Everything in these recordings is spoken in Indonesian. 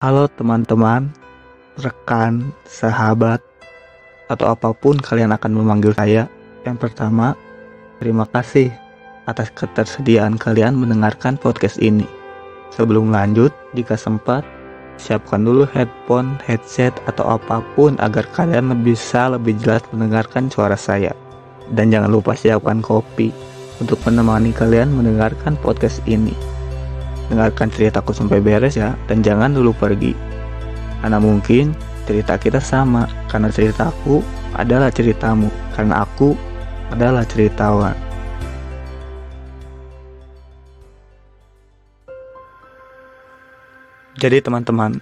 Halo teman-teman, rekan, sahabat, atau apa pun kalian akan memanggil saya. Yang pertama, terima kasih atas ketersediaan kalian mendengarkan podcast ini. Sebelum lanjut, jika sempat, siapkan dulu headphone, headset, atau apa pun agar kalian bisa lebih jelas mendengarkan suara saya. Dan jangan lupa siapkan kopi untuk menemani kalian mendengarkan podcast ini. Dengarkan ceritaku sampai beres ya, dan jangan dulu pergi. Karena mungkin cerita kita sama, karena ceritaku adalah ceritamu, karena aku adalah ceritawan. Jadi teman-teman,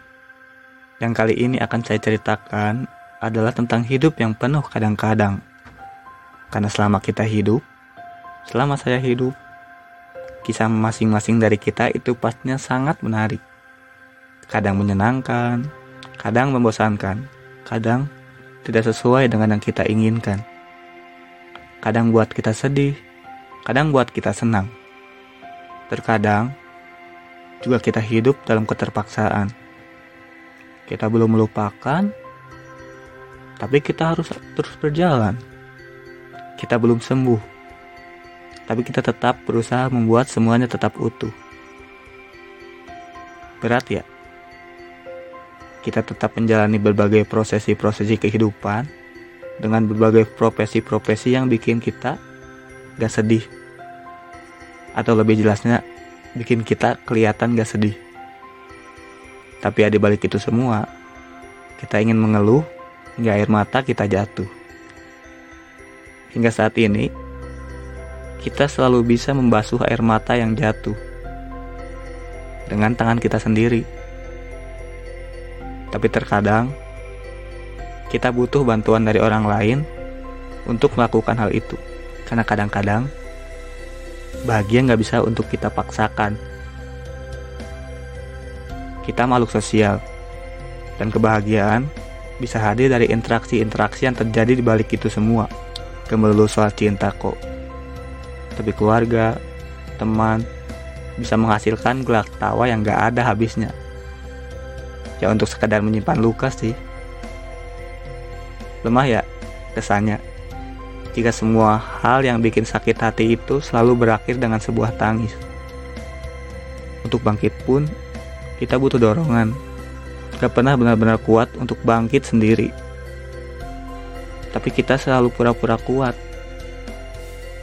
yang kali ini akan saya ceritakan adalah tentang hidup yang penuh kadang-kadang. Karena selama kita hidup, selama saya hidup, kisah masing-masing dari kita itu pastinya sangat menarik. Kadang menyenangkan, kadang membosankan, kadang tidak sesuai dengan yang kita inginkan. Kadang buat kita sedih, kadang buat kita senang. Terkadang juga kita hidup dalam keterpaksaan. Kita belum melupakan, tapi kita harus terus berjalan. Kita belum sembuh, tapi kita tetap berusaha membuat semuanya tetap utuh. Berat ya? Kita tetap menjalani berbagai prosesi-prosesi kehidupan dengan berbagai profesi-profesi yang bikin kita gak sedih. Atau lebih jelasnya, bikin kita kelihatan gak sedih. Tapi ada balik itu semua, kita ingin mengeluh hingga air mata kita jatuh. Hingga saat ini, kita selalu bisa membasuh air mata yang jatuh dengan tangan kita sendiri. Tapi terkadang kita butuh bantuan dari orang lain untuk melakukan hal itu. Karena kadang-kadang bahagia nggak bisa untuk kita paksakan. Kita makhluk sosial dan kebahagiaan bisa hadir dari interaksi-interaksi yang terjadi di balik itu semua. Kemelulu soal cinta kok tapi keluarga, teman, bisa menghasilkan gelak tawa yang gak ada habisnya. Ya untuk sekadar menyimpan luka sih. Lemah ya kesannya. Jika semua hal yang bikin sakit hati itu selalu berakhir dengan sebuah tangis. Untuk bangkit pun, kita butuh dorongan. Gak pernah benar-benar kuat untuk bangkit sendiri. Tapi kita selalu pura-pura kuat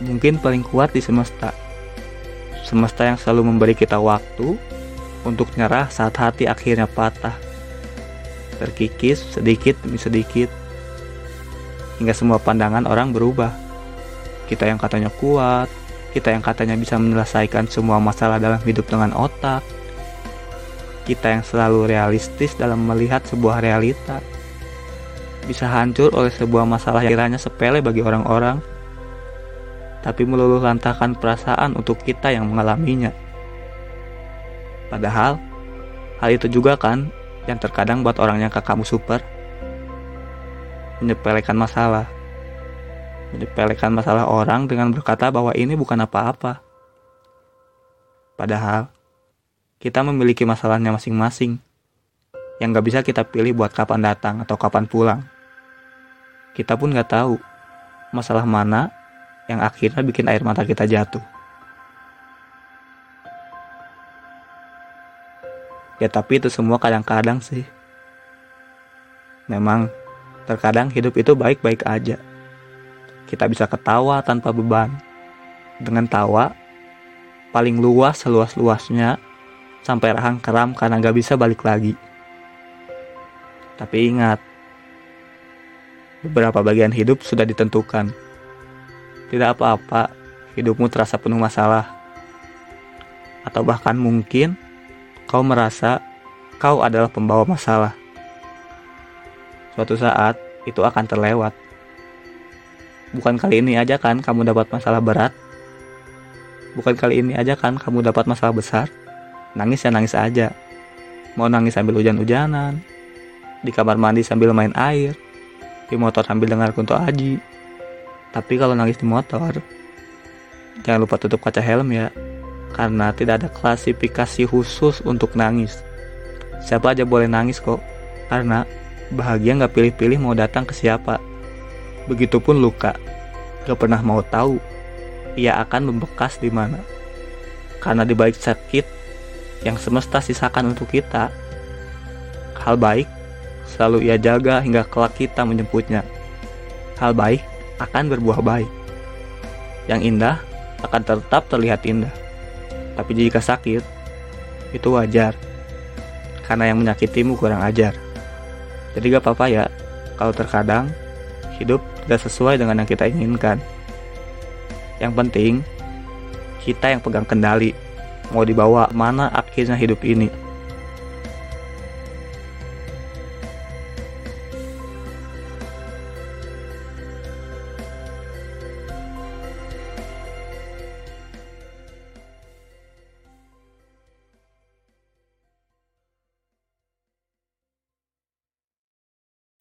mungkin paling kuat di semesta. Semesta yang selalu memberi kita waktu untuk nyerah saat hati akhirnya patah. Terkikis sedikit demi sedikit. Hingga semua pandangan orang berubah. Kita yang katanya kuat, kita yang katanya bisa menyelesaikan semua masalah dalam hidup dengan otak. Kita yang selalu realistis dalam melihat sebuah realita. Bisa hancur oleh sebuah masalah yang kiranya sepele bagi orang-orang tapi meluluh lantahkan perasaan untuk kita yang mengalaminya. Padahal, hal itu juga kan yang terkadang buat orang yang kakakmu super. Menyepelekan masalah. Menyepelekan masalah orang dengan berkata bahwa ini bukan apa-apa. Padahal, kita memiliki masalahnya masing-masing yang gak bisa kita pilih buat kapan datang atau kapan pulang. Kita pun gak tahu masalah mana yang akhirnya bikin air mata kita jatuh. Ya tapi itu semua kadang-kadang sih. Memang terkadang hidup itu baik-baik aja. Kita bisa ketawa tanpa beban. Dengan tawa, paling luas seluas-luasnya sampai rahang keram karena gak bisa balik lagi. Tapi ingat, beberapa bagian hidup sudah ditentukan tidak apa-apa hidupmu terasa penuh masalah. Atau bahkan mungkin kau merasa kau adalah pembawa masalah. Suatu saat itu akan terlewat. Bukan kali ini aja kan kamu dapat masalah berat. Bukan kali ini aja kan kamu dapat masalah besar. Nangis ya nangis aja. Mau nangis sambil hujan-hujanan. Di kamar mandi sambil main air. Di motor sambil dengar kunto aji tapi kalau nangis di motor, jangan lupa tutup kaca helm ya, karena tidak ada klasifikasi khusus untuk nangis. Siapa aja boleh nangis kok, karena bahagia nggak pilih-pilih mau datang ke siapa. Begitupun luka, gak pernah mau tahu ia akan membekas di mana. Karena di balik sakit yang semesta sisakan untuk kita, hal baik selalu ia jaga hingga kelak kita menyebutnya. Hal baik akan berbuah baik. Yang indah akan tetap terlihat indah. Tapi jika sakit, itu wajar. Karena yang menyakitimu kurang ajar. Jadi gak apa-apa ya, kalau terkadang hidup tidak sesuai dengan yang kita inginkan. Yang penting, kita yang pegang kendali, mau dibawa mana akhirnya hidup ini.